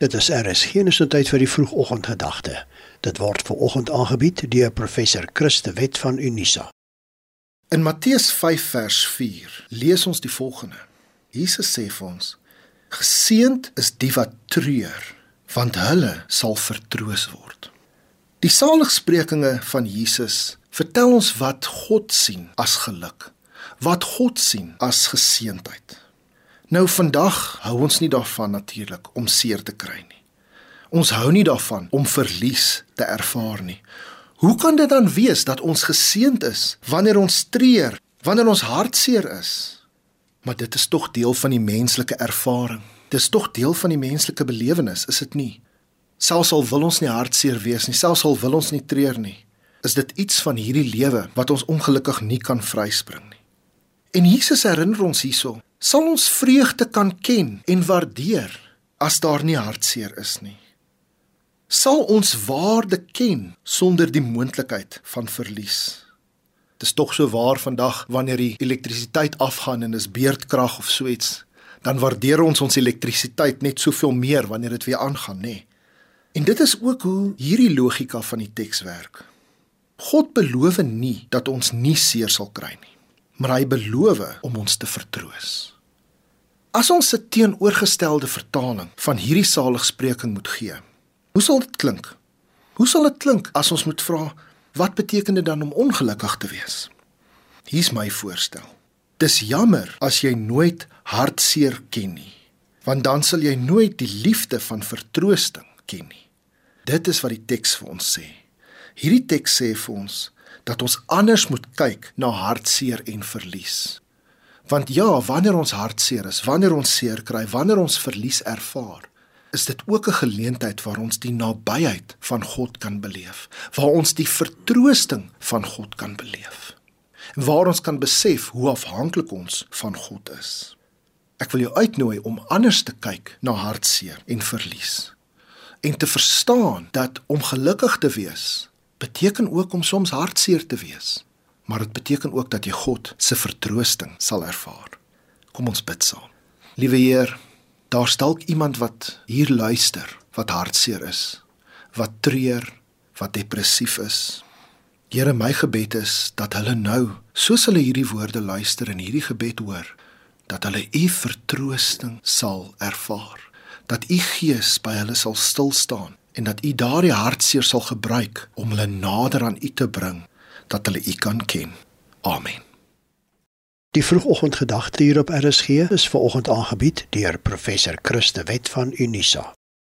Dit is RSG se tyd vir die vroegoggendgedagte. Dit word ver oggend aangebied deur professor Christe Wet van Unisa. In Matteus 5 vers 4 lees ons die volgende. Jesus sê vir ons: Geseend is die wat treur, want hulle sal vertroos word. Die saligsprekinge van Jesus vertel ons wat God sien as geluk, wat God sien as geseentheid. Nou vandag hou ons nie daarvan natuurlik om seer te kry nie. Ons hou nie daarvan om verlies te ervaar nie. Hoe kan dit dan wees dat ons geseënd is wanneer ons treur, wanneer ons hartseer is? Maar dit is tog deel van die menslike ervaring. Dis tog deel van die menslike belewenis, is dit nie? Selfs al wil ons nie hartseer wees nie, selfs al wil ons nie treur nie, is dit iets van hierdie lewe wat ons ongelukkig nie kan vryspring nie. En Jesus herinner ons hierso sal ons vreugde kan ken en waardeer as daar nie hartseer is nie. Sal ons waarde ken sonder die moontlikheid van verlies. Dit is tog so waar vandag wanneer die elektrisiteit afgaan en dis beurtkrag of so iets, dan waardeer ons ons elektrisiteit net soveel meer wanneer dit weer aangaan, nê? En dit is ook hoe hierdie logika van die teks werk. God beloof nie dat ons nie seer sal kry nie maar hy beloof om ons te vertroos. As ons 'n teenoorgestelde vertaling van hierdie saligspreking moet gee, hoe sal dit klink? Hoe sal dit klink as ons moet vra wat beteken dit dan om ongelukkig te wees? Hier's my voorstel. Dis jammer as jy nooit hartseer ken nie, want dan sal jy nooit die liefde van vertroosting ken nie. Dit is wat die teks vir ons sê. Hierdie teks sê vir ons dat ons anders moet kyk na hartseer en verlies. Want ja, wanneer ons hartseer is, wanneer ons seer kry, wanneer ons verlies ervaar, is dit ook 'n geleentheid waar ons die nabyheid van God kan beleef, waar ons die vertroosting van God kan beleef. En waar ons kan besef hoe afhanklik ons van God is. Ek wil jou uitnooi om anders te kyk na hartseer en verlies en te verstaan dat om gelukkig te wees beteken ook om soms hartseer te wees, maar dit beteken ook dat jy God se vertroosting sal ervaar. Kom ons bid saam. Liewe Heer, daar's dalk iemand wat hier luister wat hartseer is, wat treur, wat depressief is. Here, my gebed is dat hulle nou, soos hulle hierdie woorde luister en hierdie gebed hoor, dat hulle u vertroosting sal ervaar, dat u gees by hulle sal stil staan en dat u daardie hartseer sal gebruik om hulle nader aan u te bring dat hulle u kan ken. Amen. Die vroegoggendgedagte hier op RSG is ver oggend aangebied deur professor Christe Wet van Unisa.